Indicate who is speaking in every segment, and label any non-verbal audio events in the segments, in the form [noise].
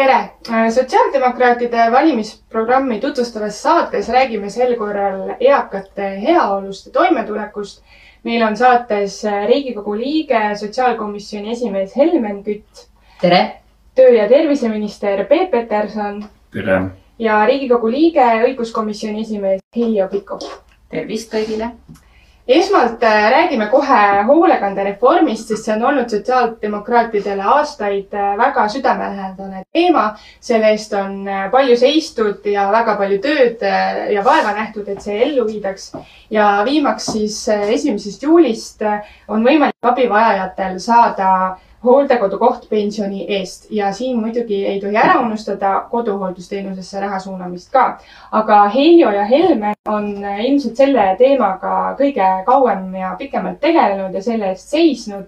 Speaker 1: tere! sotsiaaldemokraatide valimisprogrammi tutvustavas saates räägime sel korral eakate heaolust ja toimetulekust. meil on saates Riigikogu liige, sotsiaalkomisjoni esimees Helmen Kütt.
Speaker 2: tere!
Speaker 1: töö- ja terviseminister Peep Peterson.
Speaker 3: tere!
Speaker 1: ja Riigikogu liige, õiguskomisjoni esimees Heljo Pikhof.
Speaker 2: tervist kõigile!
Speaker 1: Esmalt äh, räägime kohe hoolekandereformist, sest see on olnud sotsiaaldemokraatidele aastaid äh, väga südamelähedane teema. selle eest on äh, palju seistud ja väga palju tööd ja vaeva nähtud, et see ellu viidaks. ja viimaks siis esimesest juulist on võimalik abivajajatel saada hooldekodukoht pensioni eest ja siin muidugi ei tohi ära unustada koduhooldusteenusesse raha suunamist ka. aga Heljo ja Helmen on ilmselt selle teemaga kõige kauem ja pikemalt tegelenud ja selle eest seisnud.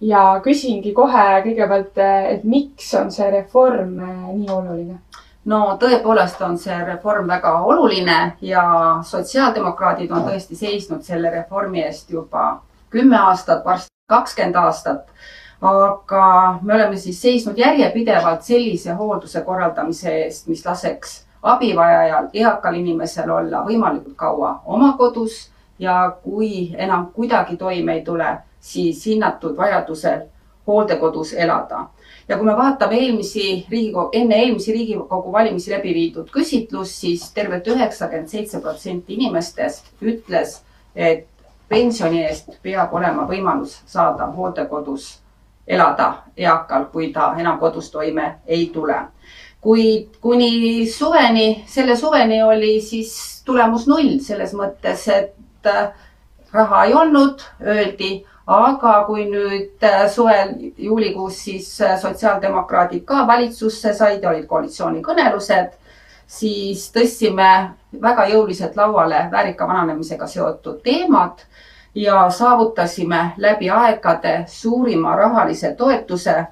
Speaker 1: ja küsingi kohe kõigepealt, et miks on see reform nii oluline?
Speaker 2: no tõepoolest on see reform väga oluline ja sotsiaaldemokraadid on tõesti seisnud selle reformi eest juba kümme aastat, varsti kakskümmend aastat aga me oleme siis seisnud järjepidevalt sellise hoolduse korraldamise eest, mis laseks abivajajal, eakal inimesel olla võimalikult kaua oma kodus ja kui enam kuidagi toime ei tule, siis hinnatud vajadusel hooldekodus elada. ja kui me vaatame eelmisi Riigikogu, enne eelmisi Riigikogu valimisi läbi viidud küsitlust, siis tervelt üheksakümmend seitse protsenti inimestest ütles, et pensioni eest peab olema võimalus saada hooldekodus elada eakal, kui ta enam kodus toime ei tule. kuid kuni suveni, selle suveni oli siis tulemus null selles mõttes, et äh, raha ei olnud, öeldi, aga kui nüüd äh, suvel, juulikuus siis äh, sotsiaaldemokraadid ka valitsusse said ja olid koalitsioonikõnelused, siis tõstsime väga jõuliselt lauale väärika vananemisega seotud teemad ja saavutasime läbi aegade suurima rahalise toetuse,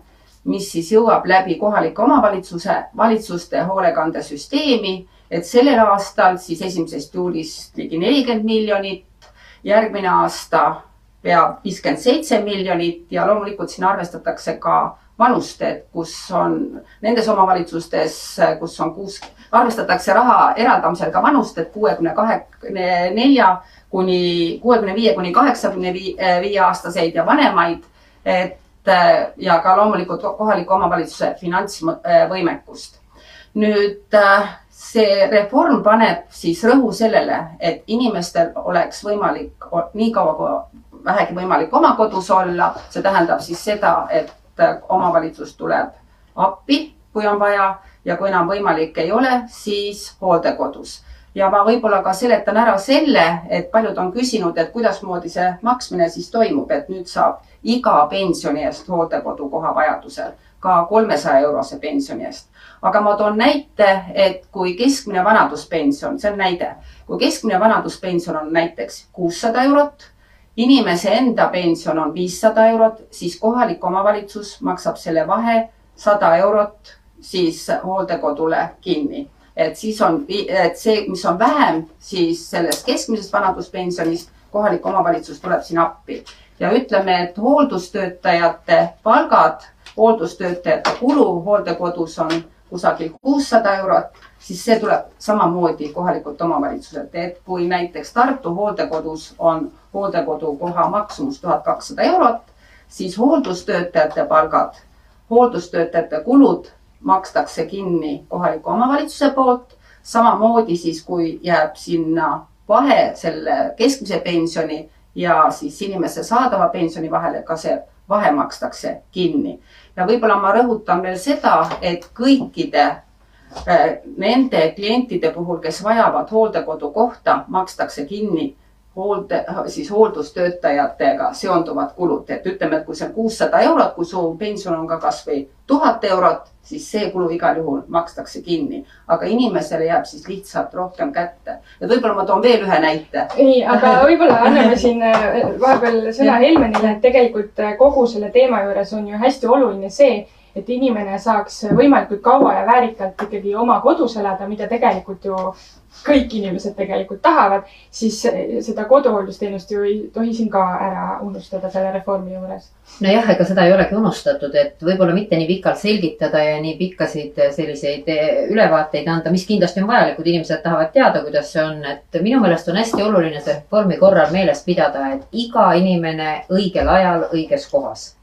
Speaker 2: mis siis jõuab läbi kohalike omavalitsuse, valitsuste hoolekandesüsteemi, et sellel aastal siis esimesest juulist ligi nelikümmend miljonit, järgmine aasta pea viiskümmend seitse miljonit ja loomulikult siin arvestatakse ka vanust, et kus on nendes omavalitsustes, kus on kuus, arvestatakse raha eraldamisel ka vanust, et kuuekümne kahekümne nelja kuni kuuekümne viie kuni kaheksakümne viie aastaseid ja vanemaid. et eh, ja ka loomulikult kohaliku omavalitsuse finantsvõimekust. nüüd eh, see reform paneb siis rõhu sellele, et inimestel oleks võimalik nii kaua kui vähegi võimalik oma kodus olla. see tähendab siis seda, et omavalitsus tuleb appi, kui on vaja ja kui enam võimalik ei ole, siis hooldekodus ja ma võib-olla ka seletan ära selle, et paljud on küsinud, et kuidasmoodi see maksmine siis toimub, et nüüd saab iga pensioni eest hooldekodukoha vajadusel ka kolmesaja eurose pensioni eest. aga ma toon näite, et kui keskmine vanaduspension, see on näide, kui keskmine vanaduspension on näiteks kuussada eurot, inimese enda pension on viissada eurot, siis kohalik omavalitsus maksab selle vahe sada eurot siis hooldekodule kinni et siis on, et see, mis on vähem siis sellest keskmisest vanaduspensionist, kohalik omavalitsus tuleb siin appi. Ja ütleme, et hooldustöötajate palgad, hooldustöötajate kulu hooldekodus on kusagil kuussada eurot, siis see tuleb samamoodi kohalikult omavalitsuselt, et kui näiteks Tartu hooldekodus on hooldekodukoha maksumus tuhat kakssada eurot, siis hooldustöötajate palgad, hooldustöötajate kulud makstakse kinni kohaliku omavalitsuse poolt. samamoodi siis, kui jääb sinna vahe selle keskmise pensioni ja siis inimese saadava pensioni vahele, ka see vahe makstakse kinni. ja võib-olla ma rõhutan veel seda, et kõikide äh, nende klientide puhul, kes vajavad hooldekodukohta, makstakse kinni hoolde, siis hooldustöötajatega seonduvad kulud, et ütleme, et kui see on kuussada eurot, kui su pension on ka kasvõi tuhat eurot, siis see kulu igal juhul makstakse kinni, aga inimesele jääb siis lihtsalt rohkem kätte. ja võib-olla ma toon veel ühe näite.
Speaker 1: ei, aga [laughs] võib-olla anname siin äh, vahepeal sõna Helmenile, et tegelikult äh, kogu selle teema juures on ju hästi oluline see, et inimene saaks võimalikult kaua ja väärikalt ikkagi oma kodus elada, mida tegelikult ju kõik inimesed tegelikult tahavad, siis seda koduhooldusteenust ju ei tohi siin ka ära unustada selle reformi juures.
Speaker 3: nojah, ega seda ei olegi unustatud, et võib-olla mitte nii pikalt selgitada ja nii pikkasid selliseid ülevaateid anda, mis kindlasti on vajalikud, inimesed tahavad teada, kuidas see on, et minu meelest on hästi oluline see reformi korral meeles pidada, et iga inimene õigel ajal õiges kohas.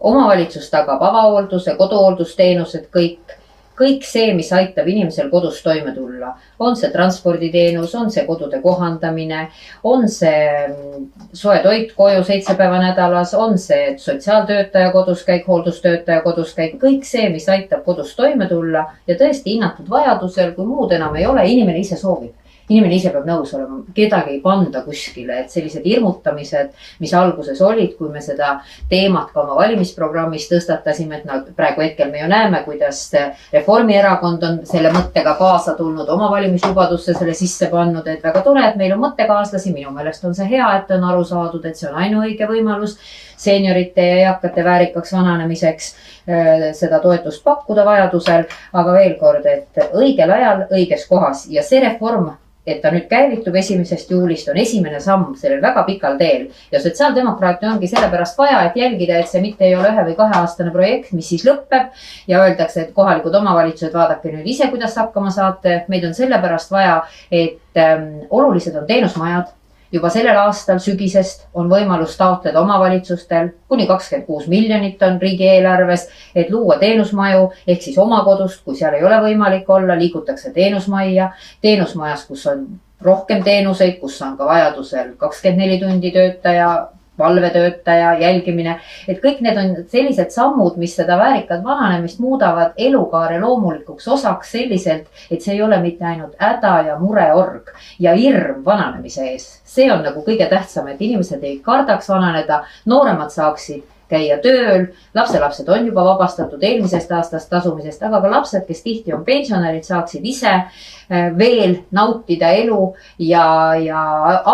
Speaker 3: omavalitsus tagab avahoolduse, koduhooldusteenused, kõik kõik see, mis aitab inimesel kodus toime tulla, on see transporditeenus, on see kodude kohandamine, on see mm, soe toit koju seitse päeva nädalas, on see sotsiaaltöötaja koduskäik, hooldustöötaja koduskäik, kõik see, mis aitab kodus toime tulla ja tõesti hinnatud vajadusel, kui muud enam ei ole, inimene ise soovib inimene ise peab nõus olema, kedagi ei panda kuskile, et sellised hirmutamised, mis alguses olid, kui me seda teemat ka oma valimisprogrammis tõstatasime, et no praegu hetkel me ju näeme, kuidas Reformierakond on selle mõttega kaasa tulnud, oma valimislubadusse selle sisse pannud, et väga tore, et meil on mõttekaaslasi, minu meelest on see hea, et on aru saadud, et see on ainuõige võimalus seeniorite ja eakate väärikaks vananemiseks äh, seda toetust pakkuda vajadusel. aga veel kord, et õigel ajal õiges kohas ja see reform et ta nüüd käivitub esimesest juulist, on esimene samm sellel väga pikal teel ja sotsiaaldemokraate ongi sellepärast vaja, et jälgida, et see mitte ei ole ühe või kaheaastane projekt, mis siis lõpeb ja öeldakse, et kohalikud omavalitsused, vaadake nüüd ise, kuidas hakkama saate. meid on sellepärast vaja, et ähm, olulised on teenusmajad juba sellel aastal sügisest on võimalus taotleda omavalitsustel kuni kakskümmend kuus miljonit on riigieelarves, et luua teenusmaju ehk siis oma kodust, kui seal ei ole võimalik olla, liigutakse teenusmajja. teenusmajas, kus on rohkem teenuseid, kus on ka vajadusel kakskümmend neli tundi töötaja valvetöötaja jälgimine, et kõik need on sellised sammud, mis seda väärikat vananemist muudavad elukaare loomulikuks osaks selliselt, et see ei ole mitte ainult häda ja mureorg ja hirm vananemise ees. see on nagu kõige tähtsam, et inimesed ei kardaks vananeda, nooremad saaksid käia tööl, lapselapsed on juba vabastatud eelmisest aastast tasumisest, aga ka lapsed, kes tihti on pensionärid, saaksid ise äh, veel nautida elu ja, ja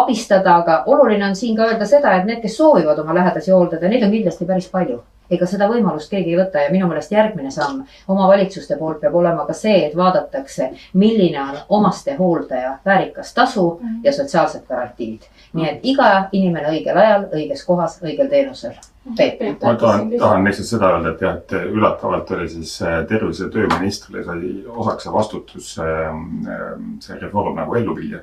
Speaker 3: abistada, aga oluline on siin ka öelda seda, et need, kes soovivad oma lähedasi hooldada, neid on kindlasti päris palju ega seda võimalust keegi ei võta ja minu meelest järgmine samm omavalitsuste poolt peab olema ka see, et vaadatakse, milline on omastehooldaja väärikas tasu mhm. ja sotsiaalsed garantiid. nii et iga inimene õigel ajal, õiges kohas, õigel teenusel.
Speaker 4: Ma tahan, tahan lihtsalt seda öelda, et jah, et üllatavalt oli siis äh, tervise- ja tööministrile sai osaks see vastutus ähm, ähm, see reform nagu ellu viia.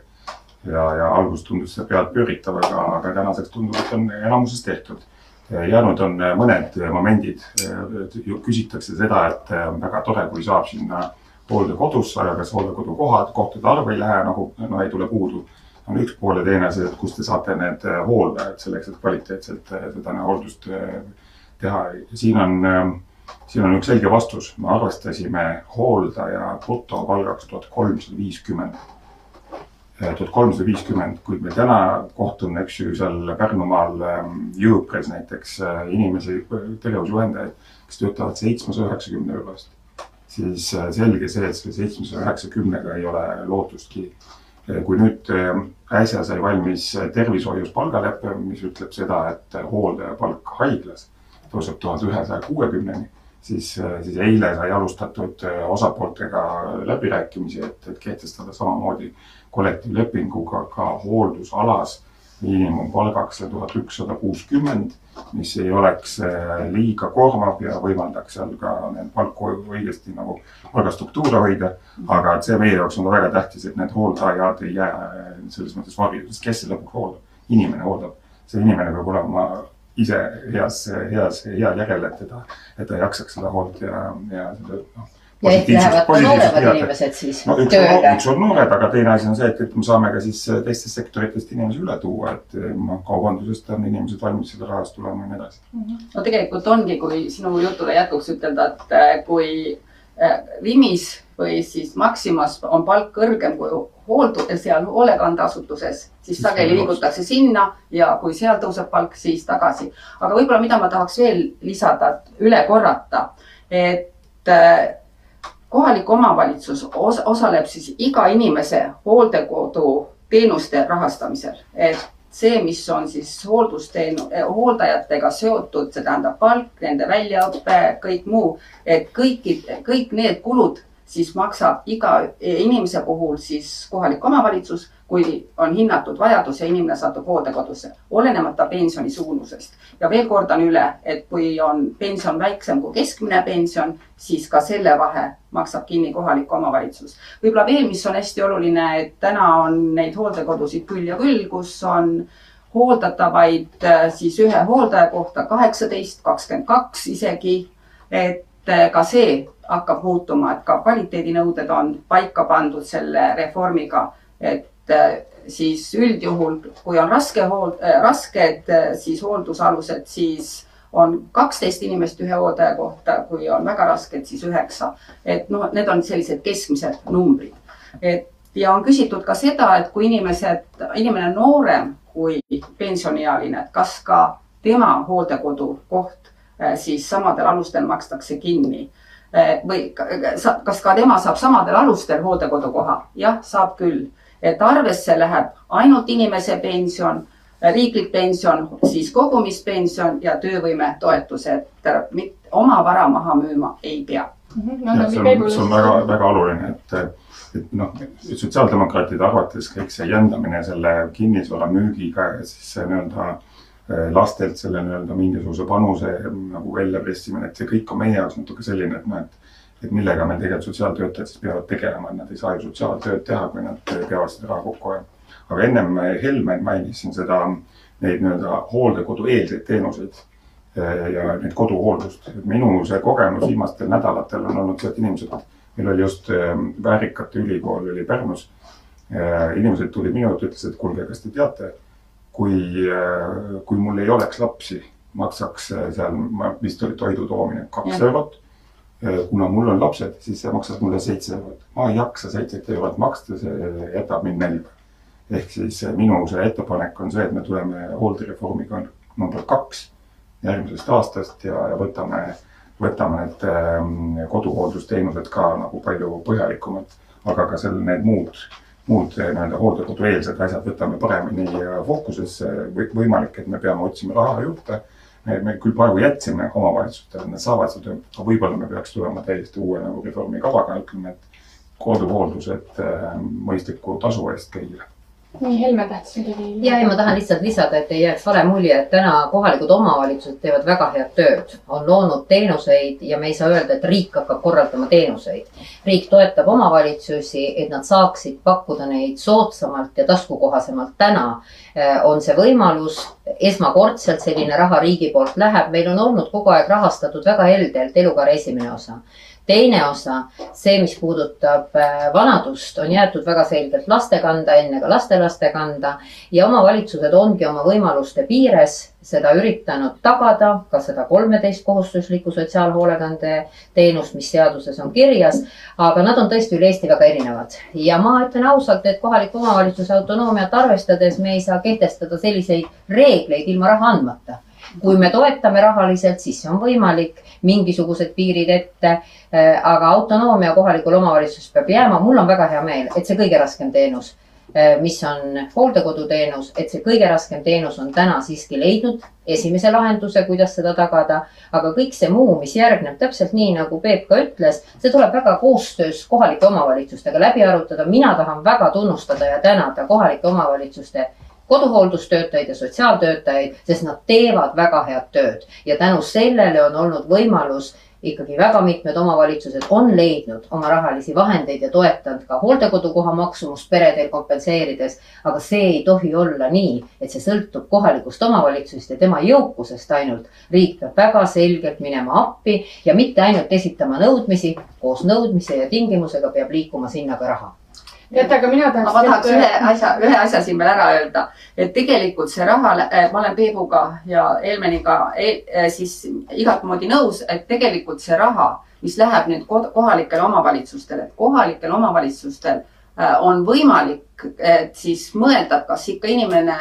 Speaker 4: ja, ja alguses tundus see pead pööritav, aga, aga tänaseks tundub, et on enamuses tehtud. jäänud on äh, mõned momendid, äh, küsitakse seda, et on väga tore, kui saab sinna hooldekodusse, aga kas hooldekodukohad, kohtade arv ei lähe nagu, no ei tule puudu on üks pool ja teine see, et kust te saate need äh, hooldajad selleks, et kvaliteetselt äh, seda hooldust äh, teha. siin on, ähm, siin on üks selge vastus, me arvestasime hooldaja brutopalgaks tuhat kolmsada viiskümmend. tuhat kolmsada viiskümmend, kuid me täna kohtun, eks ju, seal Pärnumaal ähm, Jõukres näiteks inimesi, tegevusjuhendajaid, kes töötavad seitsmesaja üheksakümne euro eest. siis selge see, et selle seitsmesaja üheksakümnega ei ole lootustki kui nüüd äh, äsja sai valmis tervishoius palgalepe, mis ütleb seda, et hooldaja palk haiglas tõuseb tuhande ühesaja kuuekümneni, siis, äh, siis eile sai alustatud äh, osapooltega läbirääkimisi, et, et kehtestada samamoodi kollektiivlepinguga ka hooldusalas miinimumpalgaks tuhat ükssada kuuskümmend, mis ei oleks äh, liiga koormav ja võimaldaks seal ka need palku õigesti nagu palgastruktuure hoida. aga et see meie jaoks on ka väga tähtis, et need hooldajad ei jää äh, selles mõttes varju, sest kes see lõpuks hooldab? inimene hooldab, see inimene peab olema ise heas, heas, heal järjel, et teda, et ta jaksaks seda hoolt ja, ja seda noh
Speaker 3: ja ehk lähevad ka nooremad inimesed siis
Speaker 4: no, üks tööle. üks on noored, aga teine asi on see, et, et me saame ka siis äh, teistest sektoritest inimesi üle tuua, et noh, kaubandusest on inimesed valmis selle rahast tulema ja nii edasi.
Speaker 2: Mhm. no tegelikult ongi, kui sinu jutule jätkuks ütelda, et äh, kui Rimis või siis Maximas on palk kõrgem kui hooldu-, seal hoolekandeasutuses, siis sageli liigutakse sinna ja kui seal tõuseb palk, siis tagasi. aga võib-olla, mida ma tahaks veel lisada, üle korrata, et kohalik omavalitsus os osaleb siis iga inimese hooldekodu teenuste rahastamisel, et see, mis on siis hooldusteenu-, hooldajatega seotud, see tähendab palk, nende väljaõpe, kõik muu, et kõiki, kõik need kulud siis maksab iga inimese puhul siis kohalik omavalitsus kui on hinnatud vajadus ja inimene satub hooldekodusse, olenemata pensioni suurusest. ja veel kordan üle, et kui on pension väiksem kui keskmine pension, siis ka selle vahe maksab kinni kohalik omavalitsus. võib-olla veel, mis on hästi oluline, et täna on neid hooldekodusid küll ja küll, kus on hooldatavaid äh, siis ühe hooldaja kohta kaheksateist, kakskümmend kaks isegi. et äh, ka see hakkab muutuma, et ka kvaliteedinõuded on paika pandud selle reformiga, et Äh, siis üldjuhul, kui on raske hool-, äh, rasked äh, siis hooldusalused, siis on kaksteist inimest ühe hooldaja kohta, kui on väga rasked, siis üheksa. et noh, need on sellised keskmised numbrid. et ja on küsitud ka seda, et kui inimesed, inimene on noorem kui pensioniealine, et kas ka tema hooldekodu koht siis samadel alustel makstakse kinni või kas ka tema saab samadel alustel hooldekodukoha? jah, saab küll et arvesse läheb ainult inimese pension, riiklik pension, siis kogumispension ja töövõimetoetus, et oma vara maha müüma ei pea
Speaker 4: mm. -hmm. see on, see on väga, väga oluline, et, et noh, sotsiaaldemokraatide arvates kõik see jändamine selle kinnisvara müügiga ja siis see nii-öelda eh, lastelt selle nii-öelda mingisuguse panuse nagu väljapressimine, et see kõik on meie jaoks natuke selline, et noh, et et millega meil tegelikult sotsiaaltöötajad siis peavad tegelema, et nad ei saa ju sotsiaaltööd teha, kui nad peavad seda raha kokku hoidma. aga ennem Helmen mainis siin seda, neid nii-öelda hooldekodueelseid teenuseid ja neid koduhooldust. minu see kogemus viimastel nädalatel on olnud see, et inimesed, meil oli just Väärikate ülikool oli Pärnus. Inimesed tulid minu juurde, ütlesid, et kuulge, kas te teate, kui, kui mul ei oleks lapsi, maksaks seal vist oli toidu toomine kaks eurot Äh, kuna mul on lapsed, siis see maksab mulle seitse eurot. ma ei jaksa seitset eurot maksta, see jätab mind nälga. ehk siis äh, minu see ettepanek on see, et me tuleme hooldereformiga number kaks järgmisest aastast ja, ja võtame, võtame need ähm, koduhooldusteenused ka nagu palju põhjalikumalt, aga ka seal need muud, muud äh, nii-öelda hooldekodueelsed asjad võtame paremini fookusesse. võimalik, et me peame otsima raha juurde me, küll praegu jätsime omavalitsustele, nad saavad seda, aga võib-olla me peaks tulema täiesti uue nagu reformikavaga, ütleme, et koduhooldused äh, mõistliku tasu eest kõigile
Speaker 1: nii, Helme tahtis midagi.
Speaker 3: ja ei, ma tahan lihtsalt lisada, et ei jääks vale mulje, et täna kohalikud omavalitsused teevad väga head tööd, on loonud teenuseid ja me ei saa öelda, et riik hakkab korraldama teenuseid. riik toetab omavalitsusi, et nad saaksid pakkuda neid soodsamalt ja taskukohasemalt. täna äh, on see võimalus esmakordselt selline raha riigi poolt läheb, meil on olnud kogu aeg rahastatud väga heldelt elukaare esimene osa teine osa, see, mis puudutab äh, vanadust, on jäetud väga selgelt laste kanda, enne ka lastelaste kanda. Ja omavalitsused ongi oma võimaluste piires seda üritanud tagada, ka seda kolmeteist kohustuslikku sotsiaalhoolekande teenust, mis seaduses on kirjas. aga nad on tõesti üle Eesti väga erinevad. Ja ma ütlen ausalt, et kohaliku omavalitsuse autonoomiat arvestades me ei saa kehtestada selliseid reegleid ilma raha andmata kui me toetame rahaliselt, siis see on võimalik, mingisugused piirid ette. Äh, aga autonoomia kohalikul omavalitsusel peab jääma, mul on väga hea meel, et see kõige raskem teenus, äh, mis on hooldekoduteenus, et see kõige raskem teenus on täna siiski leidnud esimese lahenduse, kuidas seda tagada. aga kõik see muu, mis järgneb, täpselt nii nagu Peep ka ütles, see tuleb väga koostöös kohalike omavalitsustega läbi arutada. mina tahan väga tunnustada ja tänada kohalike omavalitsuste koduhooldustöötajaid ja sotsiaaltöötajaid, sest nad teevad väga head tööd ja tänu sellele on olnud võimalus ikkagi väga mitmed omavalitsused on leidnud oma rahalisi vahendeid ja toetanud ka hooldekodukoha maksumust peredel kompenseerides. aga see ei tohi olla nii, et see sõltub kohalikust omavalitsusest ja tema jõukusest ainult. riik peab väga selgelt minema appi ja mitte ainult esitama nõudmisi, koos nõudmise ja tingimusega peab liikuma sinna ka raha
Speaker 1: teate, aga mina tahaks.
Speaker 2: ma tahaks ühe asja, ühe asja siin veel ära öelda, et tegelikult see raha, äh, ma olen Peebuga ja Helmeniga äh, siis igat moodi nõus, et tegelikult see raha, mis läheb nüüd kohalikele omavalitsustele, et kohalikel omavalitsustel äh, on võimalik siis mõelda, kas ikka inimene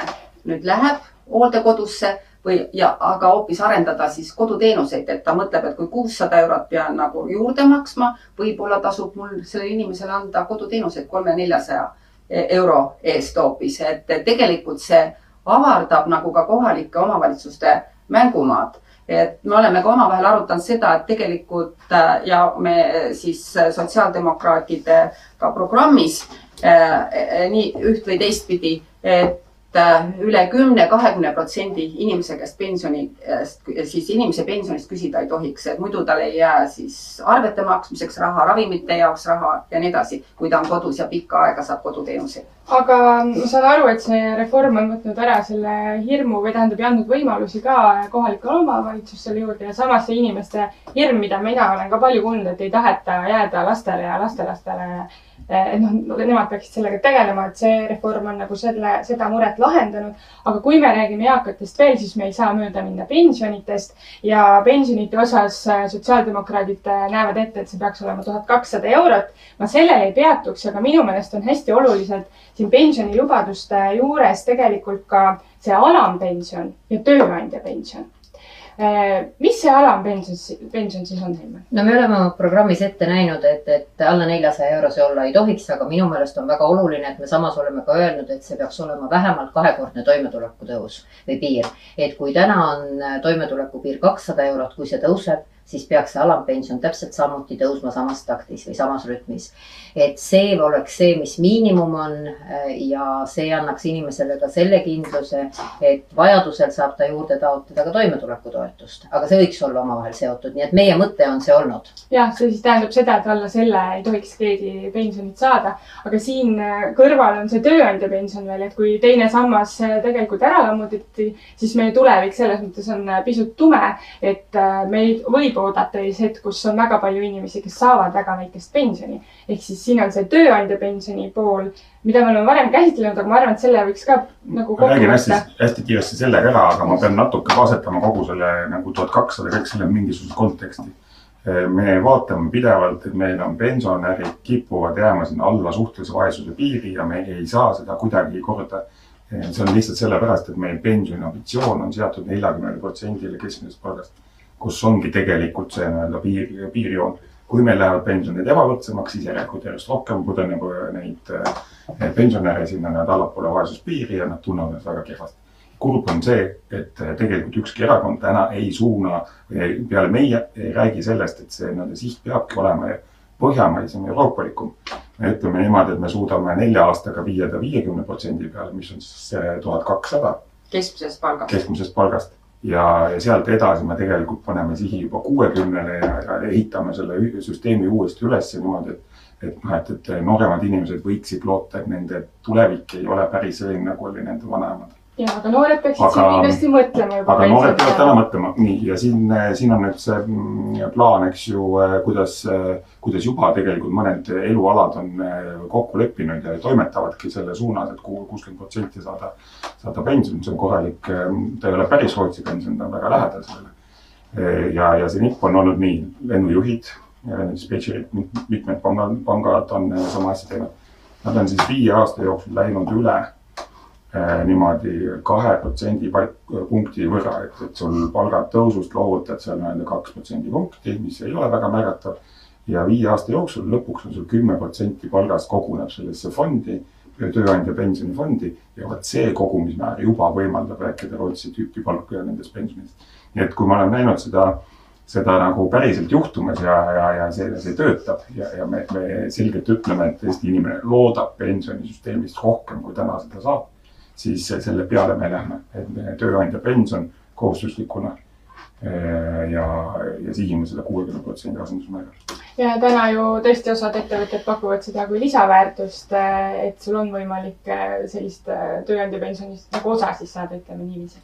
Speaker 2: nüüd läheb hooldekodusse või ja, aga hoopis arendada siis koduteenuseid, et ta mõtleb, et kui kuussada eurot pean nagu juurde maksma, võib-olla tasub mul sellele inimesele anda koduteenuseid kolme-neljasaja euro eest hoopis, et tegelikult see avardab nagu ka kohalike omavalitsuste mängumaad. Et me oleme ka omavahel arutanud seda, et tegelikult äh, ja me siis sotsiaaldemokraatidega programmis äh, nii üht või teistpidi, et Äh, üle kümne, kahekümne protsendi inimese käest pensioni, siis inimese pensionist küsida ei tohiks, et muidu tal ei jää siis arvete maksmiseks raha, ravimite jaoks raha ja nii edasi, kui ta on kodus ja pikka aega saab koduteenuseid.
Speaker 1: Aga ma saan aru, et see reform on võtnud ära selle hirmu või tähendab ja andnud võimalusi ka kohalikele omavalitsustele juurde ja samas see inimeste hirm, mida mina olen ka palju kuulnud, et ei taheta jääda lastele ja lastelastele et noh, nemad peaksid sellega tegelema, et see reform on nagu selle, seda muret lahendanud. aga kui me räägime eakatest veel, siis me ei saa mööda minna pensionitest ja pensionite osas äh, sotsiaaldemokraadid äh, näevad ette, et see peaks olema tuhat kakssada eurot. ma sellel ei peatuks, aga minu meelest on hästi olulised siin pensionilubaduste juures tegelikult ka see alampension ja tööandja pension Äh, mis see alampension, pension siis on, Helmen?
Speaker 3: no me oleme programmis ette näinud, et, et alla neljasaja eurose olla ei tohiks, aga minu meelest on väga oluline, et me samas oleme ka öelnud, et see peaks olema vähemalt kahekordne toimetuleku tõus või piir. et kui täna on toimetuleku piir kakssada eurot, kui see tõuseb siis peaks see alampension täpselt samuti tõusma samas taktis või samas rütmis. et see oleks see, mis miinimum on äh, ja see annaks inimesele ka selle kindluse, et vajadusel saab ta juurde taotleda ka toimetulekutoetust, aga see võiks olla omavahel seotud, nii et meie mõte on see olnud.
Speaker 1: jah, see siis tähendab seda, et alla selle ei tohiks keegi pensionit saada, aga siin äh, kõrval on see tööandja pension veel, et kui teine sammas äh, tegelikult ära lammutati, siis meie tulevik selles mõttes on pisut tume, et meid võib võib oodata ees hetk, kus on väga palju inimesi, kes saavad väga väikest pensioni. ehk siis siin on see tööandja pensioni pool, mida me oleme varem käsitlenud, aga ma arvan, et selle võiks ka nagu
Speaker 4: kokku räägin hästi, hästi kiiresti sellega ära, aga ma pean natuke asetama kogu selle nagu tuhat kakssada, kõik selle mingisuguse konteksti. me vaatame pidevalt, et meil on pensionärid kipuvad jääma sinna alla suhtelise vaesuse piiri ja me ei saa seda kuidagi korda see on lihtsalt sellepärast, et meie pensioni ambitsioon on seatud neljakümnele protsendile keskmisest palgast kus ongi tegelikult see nii-öelda piir, piirjoon. kui meil lähevad pensionid ebavõrdsemaks, siis järelikult järjest rohkem pudeneb neid pensionäre sinna nii-öelda allapoole vaesuspiiri ja nad tunnevad ennast väga kehvasti. kurb on see, et tegelikult ükski erakond täna ei suuna, peale meie ei räägi sellest, et see nii-öelda siht peabki olema põhjamaisem, euroopalikum. me ütleme niimoodi, et me suudame nelja aastaga viia ta viiekümne protsendi peale, mis on siis tuhat kakssada.
Speaker 2: keskmisest palgast.
Speaker 4: keskmisest palgast ja, ja sealt edasi me tegelikult paneme sihi juba kuuekümnele ja, ja ehitame selle süsteemi uuesti üles niimoodi, et et noh, et, et nooremad inimesed võiksid loota, et nende tulevik ei ole päris selline, nagu oli nende vanaemadel
Speaker 1: ja, aga noored peaksid aga, siin kindlasti mõtlema juba.
Speaker 4: aga noored peavad täna mõtlema, nii ja siin, siin on nüüd see mm, plaan, eks ju, kuidas, kuidas juba tegelikult mõned elualad on eh, kokku leppinud ja toimetavadki selle suunas, et kuuskümmend protsenti saada, saada pensioni, see on korralik, eh, ta ei ole päris Rootsi pension, ta on väga lähedal sellele. Eh, ja, ja see nipp on olnud nii, lennujuhid, dispetšerid, mitmed pangad, pangad on sama asja teinud. Nad on siis viie aasta jooksul läinud üle niimoodi kahe protsendi punkti võrra, et, et sul palgad tõusust loovutad seal nii-öelda kaks protsendipunkti, mis ei ole väga märgatav. ja viie aasta jooksul lõpuks on sul kümme protsenti palgast koguneb sellesse fondi, tööandja pensionifondi ja vot see kogumismäär juba võimaldab rääkida Rootsi tüüpi palka ja nendest pensionist. nii et kui me oleme näinud seda, seda nagu päriselt juhtumas ja, ja, ja see, see töötab ja, ja me, me selgelt ütleme, et Eesti inimene loodab pensionisüsteemist rohkem, kui täna seda saab siis selle peale me lähme, et tööandja pension kohustuslikuna ja, ja sihime seda kuuekümne protsendi asendusmäära
Speaker 1: ja täna ju tõesti osad ettevõtted pakuvad seda kui lisaväärtust, et sul on võimalik äh, sellist äh, tööandja pensionist nagu osa siis saada, ütleme niiviisi.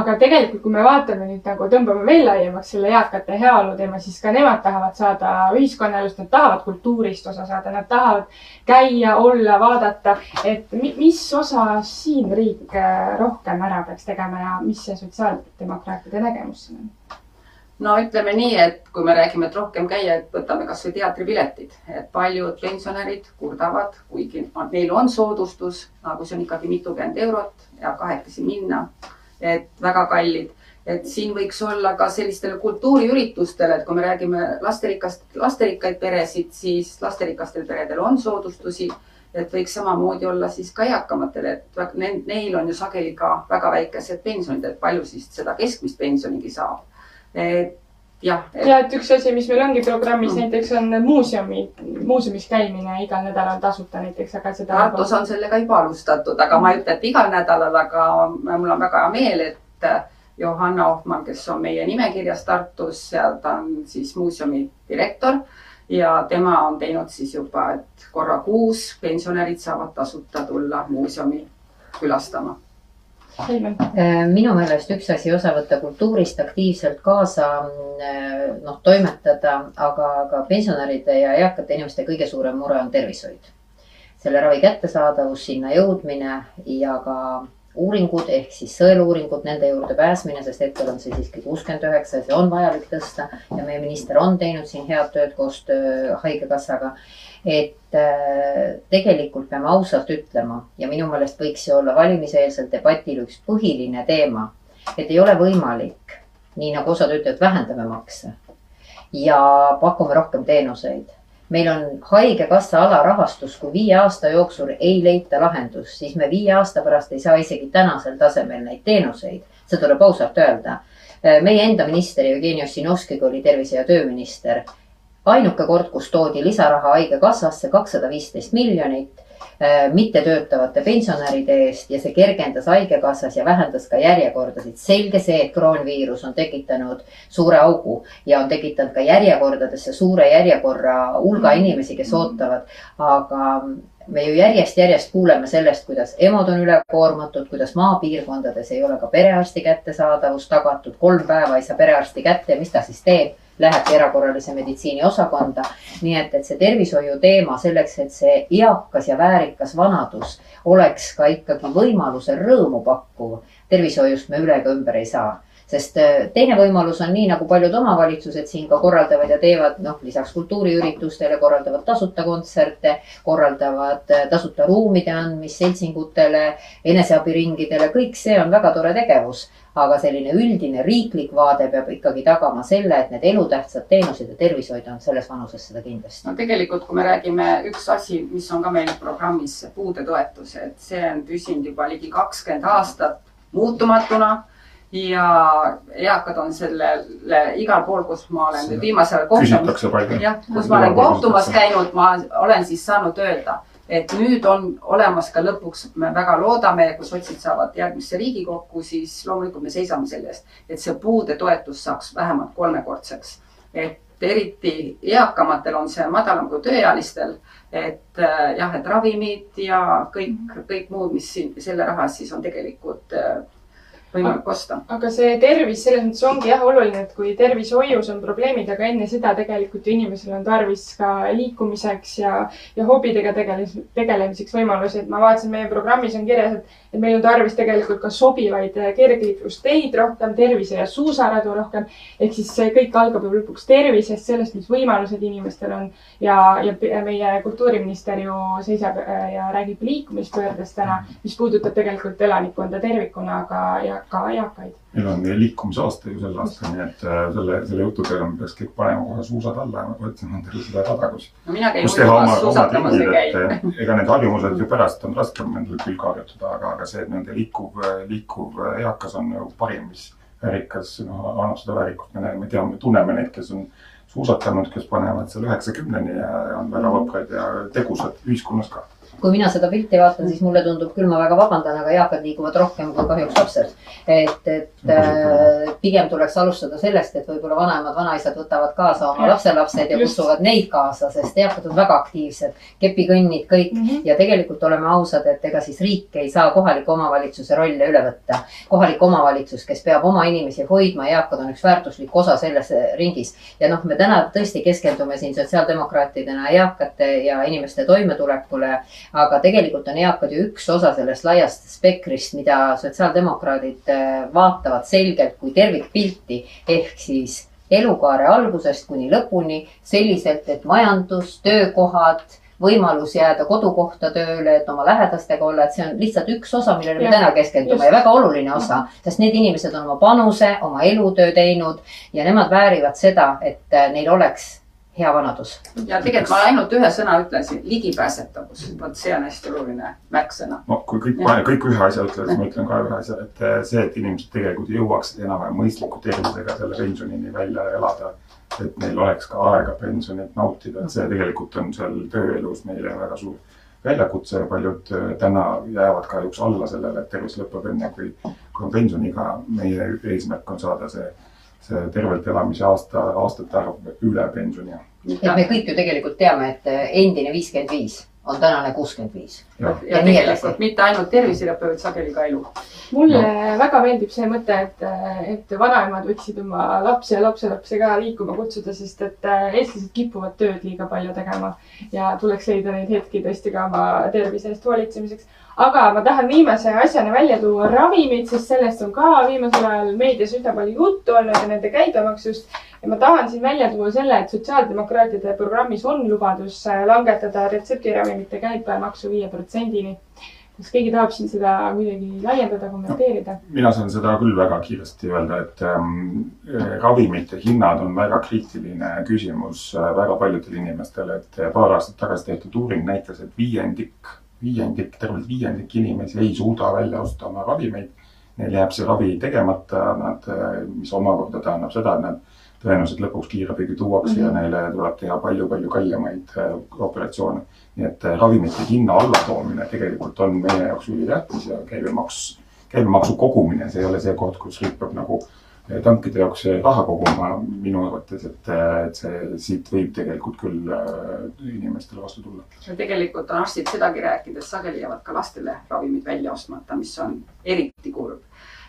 Speaker 1: aga tegelikult, kui me vaatame nüüd nagu tõmbame veel laiemaks selle eakate heaolu teema, siis ka nemad tahavad saada ühiskonnaelust, nad tahavad kultuurist osa saada, nad tahavad käia, olla, vaadata, et mis osa siin riik rohkem ära peaks tegema ja mis see sotsiaaldemokraatide nägemus siin on?
Speaker 2: No ütleme nii, et kui me räägime, et rohkem käia, et võtame kasvõi teatripiletid, et paljud pensionärid kurdavad, kuigi neil on soodustus, nagu see on ikkagi mitukümmend eurot ja kahekesi minna, et väga kallid, et siin võiks olla ka sellistele kultuuriüritustele, et kui me räägime lasterikast, lasterikkaid peresid, siis lasterikastel peredel on soodustusi. Et võiks samamoodi olla siis ka eakamatele, et neil on ju sageli ka väga väikesed pensionid, et palju siis seda keskmist pensionigi saab. Jah
Speaker 1: ja et üks asi, mis meil ongi programmis mm. näiteks on muuseumi, muuseumis käimine igal nädalal tasuta näiteks, aga seda.
Speaker 2: Tartus on sellega juba alustatud, aga ma ei ütle, et igal nädalal, aga mul on väga hea meel, et Johanna Ohman, kes on meie nimekirjas Tartus, seal ta on siis muuseumi direktor ja tema on teinud siis juba, et korra kuus pensionärid saavad tasuta tulla muuseumi külastama
Speaker 3: Äh, minu meelest üks asi, osa võtta kultuurist, aktiivselt kaasa äh, noh, toimetada, aga, aga pensionäride ja eakate inimeste kõige suurem mure on tervishoid. selle ravi kättesaadavus, sinna jõudmine ja ka uuringud ehk siis sõeluuringud, nende juurde pääsmine, sest hetkel on see siiski kuuskümmend üheksa ja see on vajalik tõsta ja meie minister on teinud siin head tööd koostöö Haigekassaga et äh, tegelikult peame ausalt ütlema ja minu meelest võiks see olla valimiseelsel debatil üks põhiline teema, et ei ole võimalik, nii nagu osad ütlevad, vähendame makse ja pakume rohkem teenuseid. meil on Haigekassa alarahastus, kui viie aasta jooksul ei leita lahendust, siis me viie aasta pärast ei saa isegi tänasel tasemel neid teenuseid, see tuleb ausalt öelda. Meie enda minister Jevgeni Ossinovski, kui oli tervise- ja tööminister ainuke kord, kus toodi lisaraha Haigekassasse kakssada viisteist miljonit äh, mittetöötavate pensionäride eest ja see kergendas Haigekassas ja vähendas ka järjekordasid. selge see, et kroonviirus on tekitanud suure augu ja on tekitanud ka järjekordadesse suure järjekorra hulga inimesi, kes ootavad. aga me ju järjest-järjest kuuleme sellest, kuidas EMO-d on ülekoormatud, kuidas maapiirkondades ei ole ka perearsti kättesaadavus tagatud, kolm päeva ei saa perearsti kätte ja mis ta siis teeb lähebki erakorralise meditsiini osakonda. nii et, et see tervishoiu teema selleks, et see eakas ja väärikas vanadus oleks ka ikkagi võimalusel rõõmu pakkuv, tervishoiust me üle ega ümber ei saa sest äh, teine võimalus on nii, nagu paljud omavalitsused siin ka korraldavad ja teevad, noh, lisaks kultuuriüritustele korraldavad tasuta kontserte, korraldavad äh, tasuta ruumide andmist seltsingutele, eneseabiringidele, kõik see on väga tore tegevus. Aga selline üldine riiklik vaade peab ikkagi tagama selle, et need elutähtsad teenused ja tervishoid on selles vanuses seda kindlasti.
Speaker 2: no tegelikult, kui me räägime, üks asi, mis on ka meil programmis puudetoetus, et see on püsinud juba ligi kakskümmend aastat muutumatuna ja eakad on sellele igal pool, kus ma olen nüüd viimasel kohtumas, jah, kus ma olen kohtumas käinud, ma olen siis saanud öelda et nüüd on olemas ka lõpuks, me väga loodame, kui sotsid saavad järgmisse Riigikokku, siis loomulikult me seisame selle eest, et see puudetoetus saaks vähemalt kolmekordseks. et eriti eakamatel on see madalam kui tööealistel, et äh, jah, et ravimid ja kõik, kõik muud, mis siin selle raha eest siis on tegelikult äh, võimalik osta.
Speaker 1: aga see tervis selles mõttes ongi jah oluline, et kui tervishoius on probleemid, aga enne seda tegelikult ju inimesel on tarvis ka liikumiseks ja, ja hobidega tegeles, tegelemiseks võimalusi, et ma vaatasin, meie programmis on kirjas, et, et meil on tarvis tegelikult ka sobivaid kergliiklusteid rohkem, tervise- ja suusaradu rohkem. ehk siis see kõik algab ju lõpuks tervisest, sellest, mis võimalused inimestel on ja, ja meie kultuuriminister ju seisab äh, ja räägib liikumispöördest täna, mis puudutab tegelikult elanikkonda tervikuna, aga ja ka eakaid.
Speaker 4: Meil on liikumisaasta ju sel aastal, nii et äh, selle, selle jutuga me peaks kõik panema kohe suusad alla ja otsima endale seda rada, kus
Speaker 2: no,. kus teha oma, omad ringid,
Speaker 4: et äh, ega need harjumused ju pärast on raskem endale külge harjutada, aga, aga see, et nende liikuv, liikuv eakas on ju parim, mis väärikas, noh, annab seda väärikust, me näeme, teame, tunneme neid, kes on suusatanud, kes panevad seal üheksakümneni ja on väga mhm. vaprad ja tegusad ühiskonnas ka
Speaker 3: kui mina seda pilti vaatan, siis mulle tundub küll, ma väga vabandan, aga eakad liiguvad rohkem kui kahjuks lapsed. et, et äh, pigem tuleks alustada sellest, et võib-olla vanemad, vanaisad võtavad kaasa oma lapselapsed ja kutsuvad neid kaasa, sest eakad on väga aktiivsed, kepikõnnid kõik mm -hmm. ja tegelikult oleme ausad, et ega siis riik ei saa kohaliku omavalitsuse rolle üle võtta. kohalik omavalitsus, kes peab oma inimesi hoidma, eakad on üks väärtuslik osa selles ringis ja noh, me täna tõesti keskendume siin sotsiaaldemokraatidena eakate ja inimeste toimetulekule aga tegelikult on eakad ju üks osa sellest laiast spektrist, mida sotsiaaldemokraadid äh, vaatavad selgelt kui tervikpilti ehk siis elukaare algusest kuni lõpuni selliselt, et majandus, töökohad, võimalus jääda kodukohta tööle, et oma lähedastega olla, et see on lihtsalt üks osa, millele me täna keskendume just. ja väga oluline osa, sest need inimesed on oma panuse, oma elutöö teinud ja nemad väärivad seda, et äh, neil oleks hea vanadus.
Speaker 2: ja tegelikult ma ainult ühe sõna ütlesin, ligipääsetavus, vot see on hästi oluline märksõna.
Speaker 4: no kui kõik, kõik ühe asja ütlevad, siis ma ütlen ka ühe asja, et eh, see, et inimesed tegelikult jõuaksid enam-vähem mõistliku tervisega selle pensionini välja elada. et neil oleks ka aega pensionit nautida, et see tegelikult on seal tööelus meile väga suur väljakutse ja paljud eh, täna jäävad kahjuks alla sellele, et tervis lõpeb enne, kui, kui on pensioniiga. meie eesmärk on saada see see tervelt elamise aasta, aastate arv üle pensioni.
Speaker 3: et me kõik ju tegelikult teame, et endine viiskümmend viis on tänane kuuskümmend viis.
Speaker 2: ja, ja tegelikult mitte ainult tervisele, vaid sageli ka elu.
Speaker 1: mulle no. väga meeldib see mõte, et, et vanaemad võiksid oma lapsi ja lapselapsi ka liikuma kutsuda, sest et eestlased kipuvad tööd liiga palju tegema ja tuleks leida neid hetki tõesti ka oma tervise eest hoolitsemiseks aga ma tahan viimase asjana välja tuua ravimid, sest sellest on ka viimasel ajal meedias üsna palju juttu olnud ja nende käibemaksust. Ja ma tahan siin välja tuua selle, et sotsiaaldemokraatide programmis on lubadus langetada retseptiravimite käibemaksu viie protsendini. kas keegi tahab siin seda kuidagi laiendada, kommenteerida?
Speaker 4: mina saan seda küll väga kiiresti öelda, et ähm, ravimite hinnad on väga kriitiline küsimus äh, väga paljudele inimestele, et paar aastat tagasi tehtud uuring näitas, et viiendik viiendik, tervelt viiendik inimesi ei suuda välja osta oma ravimeid. Neil jääb see ravi tegemata, nad, mis omakorda tähendab seda, et nad tõenäoliselt lõpuks kiirabiga tuuakse mm -hmm. ja mhm. neile tuleb teha palju-palju kallimaid äh, operatsioone. nii et äh, ravimite hinna allatoomine tegelikult on meie jaoks ülitähtis ja käibemaks, käibemaksu kogumine, see ei ole see koht, kus riik peab nagu tankide jaoks raha koguma minu arvates, et, et see siit võib tegelikult küll äh, inimestele vastu tulla.
Speaker 2: ja tegelikult on arstid sedagi rääkides, sageli jäävad ka lastele ravimid välja ostmata, mis on eriti kurb.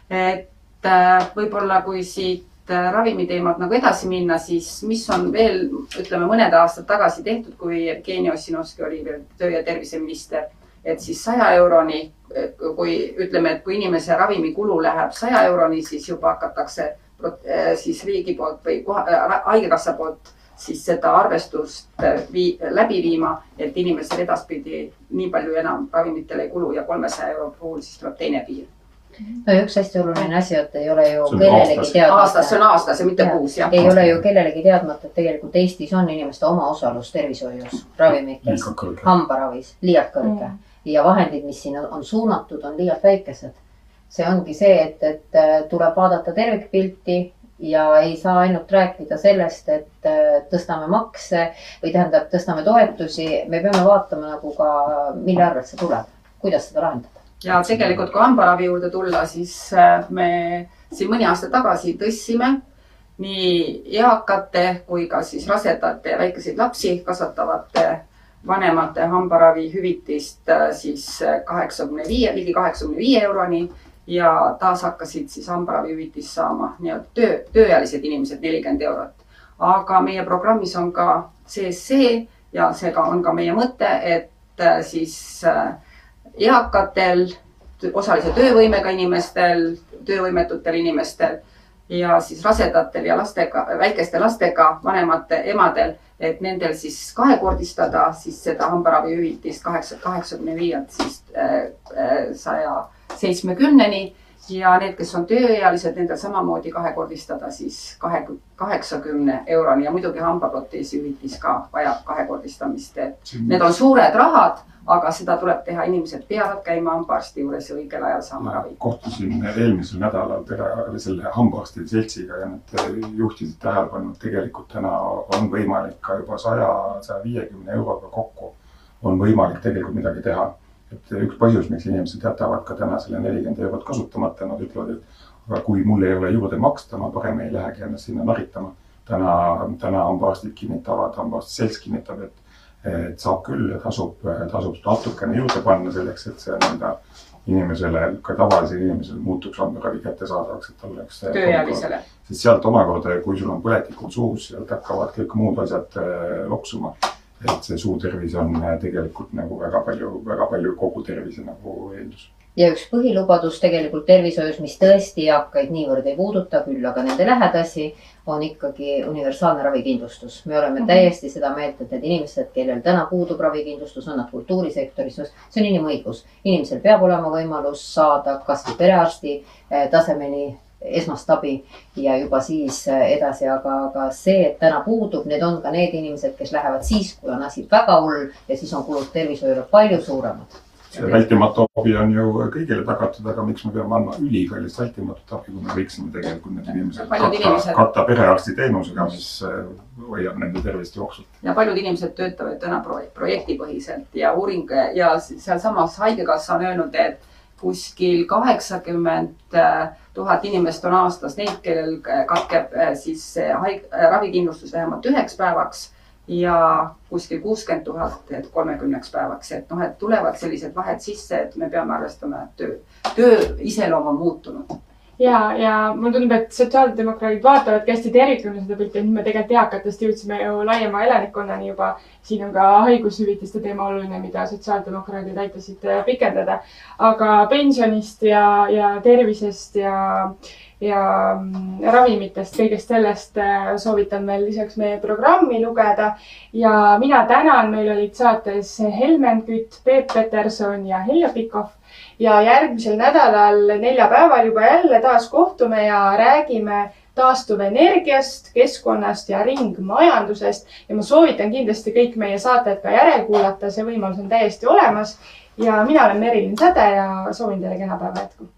Speaker 2: et äh, võib-olla kui siit äh, ravimiteemad nagu edasi minna, siis mis on veel, ütleme mõned aastad tagasi tehtud, kui Jevgeni Ossinovski oli veel töö- ja terviseminister, et siis saja euroni kui ütleme, et kui inimese ravimikulu läheb saja euroni, siis juba hakatakse eh, siis riigi poolt või haigekassa poolt siis seda arvestust vii, läbi viima, et inimesel edaspidi nii palju enam ravimitele ei kulu ja kolmesaja euro puhul siis tuleb teine piir
Speaker 3: no üks hästi oluline asi, et ei ole ju kellelegi teadmata.
Speaker 2: aastas, see on aastas ja mitte kuus, jah.
Speaker 3: ei ole ju kellelegi teadmata, et tegelikult Eestis on inimeste omaosalus tervishoius, ravimites, hambaravis liialt kõrge mm ja vahendid, mis sinna on suunatud, on liialt väikesed. see ongi see, et, et äh, tuleb vaadata tervikpilti ja ei saa ainult rääkida sellest, et äh, tõstame makse või tähendab, tõstame toetusi. me peame vaatama nagu ka, mille arvelt see tuleb, kuidas seda lahendada.
Speaker 2: Ja tegelikult, kui hambaravi juurde tulla, siis äh, me siin mõni aasta tagasi tõstsime nii eakate kui ka siis rasedate ja väikeseid lapsi kasvatavate vanemate hambaravihüvitist äh, siis äh, kaheksakümne viie, ligi kaheksakümne viie euroni ja taas hakkasid siis hambaravihüvitist saama nii-öelda töö, tööealised inimesed nelikümmend eurot. aga meie programmis on ka sees see ja seega on ka meie mõte, et äh, siis eakatel, osalise töövõimega inimestel, töövõimetutel inimestel ja siis rasedatel ja lastega, väikeste lastega vanematel emadel et nendel siis kahekordistada siis seda hambaravihüvitist kaheksa, kaheksakümne viielt siis äh, äh, saja seitsmekümneni ja need, kes on tööealised, nendel samamoodi kahekordistada siis kahe, kaheksakümne euroni ja muidugi hambaproteesi hüvitis ka vajab kahekordistamist, et need on suured rahad aga seda tuleb teha, inimesed peavad käima hambaarsti juures ja õigel ajal saama ravi.
Speaker 4: kohtusin eelmisel nädalal pere, selle hambaarstide seltsiga ja nad juhtisid tähelepanu, et tegelikult täna on võimalik ka juba saja, saja viiekümne euroga kokku on võimalik tegelikult midagi teha. et üks põhjus, miks inimesed jätavad ka täna selle nelikümmend eurot kasutamata, nad ütlevad, et aga kui mul ei ole juurde maksta, ma parem ei lähegi ennast sinna naritama. täna, täna hambaarstid kinnitavad, hambaarsti selts kinnitab, et et saab küll ja tasub, tasub natukene juurde panna selleks, et see nii-öelda inimesele, ka tavalisele inimesele muutuks hambaravi kättesaadavaks, et tal oleks.
Speaker 2: tööealisele.
Speaker 4: sest sealt omakorda, kui sul on põletikud suus, sealt hakkavad kõik muud asjad äh, loksuma. et see suu tervis on äh, tegelikult nagu väga palju, väga palju kogu tervise nagu eeldus
Speaker 3: ja üks põhilubadus tegelikult tervishoius, mis tõesti eakaid niivõrd ei puuduta, küll aga nende lähedasi, on ikkagi universaalne ravikindlustus. me oleme mm -hmm. täiesti seda meelt, et need inimesed, kellel täna puudub ravikindlustus, on nad kultuurisektoris, see on inimõigus. inimesel peab olema võimalus saada kasvõi perearsti eh, tasemeni esmast abi ja juba siis edasi, aga, aga see, et täna puudub, need on ka need inimesed, kes lähevad siis, kui on asi väga hull ja siis on kulud tervishoiule palju suuremad
Speaker 4: see vältimatu abi on ju kõigile tagatud, aga miks me peame andma ülikallist vältimatut abi, kui me võiksime tegelikult need inimesed katta,
Speaker 2: inimesed-
Speaker 4: katta perearsti teenusega, mis äh, hoiab nende tervist jooksvalt.
Speaker 2: ja paljud inimesed töötavad täna pro projektipõhiselt ja uuring ja sealsamas Haigekassa on öelnud, et kuskil kaheksakümmend tuhat inimest on aastas neid, kellel katkeb äh, siis see haig-, ravikindlustus vähemalt üheks päevaks ja kuskil kuuskümmend tuhat et kolmekümneks päevaks, et noh, et tulevad sellised vahed sisse, et me peame arvestama, et töö, töö iseloom on muutunud.
Speaker 1: ja, ja mulle tundub, et sotsiaaldemokraadid vaatavadki hästi tervikuna seda pilti, et me tegelikult eakatest jõudsime ju laiema elanikkonnani juba. siin on ka haigushüvitiste teema oluline, mida sotsiaaldemokraadid aitasid pikendada. aga pensionist ja, ja tervisest ja, ja mm, ravimitest, kõigest sellest äh, soovitan veel lisaks meie programmi lugeda. ja mina tänan, meil olid saates Helmen Kütt, Peep Peterson ja Heljo Pikhof ja järgmisel nädalal neljapäeval juba jälle taas kohtume ja räägime taastuvenergiast, keskkonnast ja ringmajandusest ja ma soovitan kindlasti kõik meie saated ka järelkuulata, see võimalus on täiesti olemas. ja mina olen Merilin Säde ja soovin teile kena päeva jätku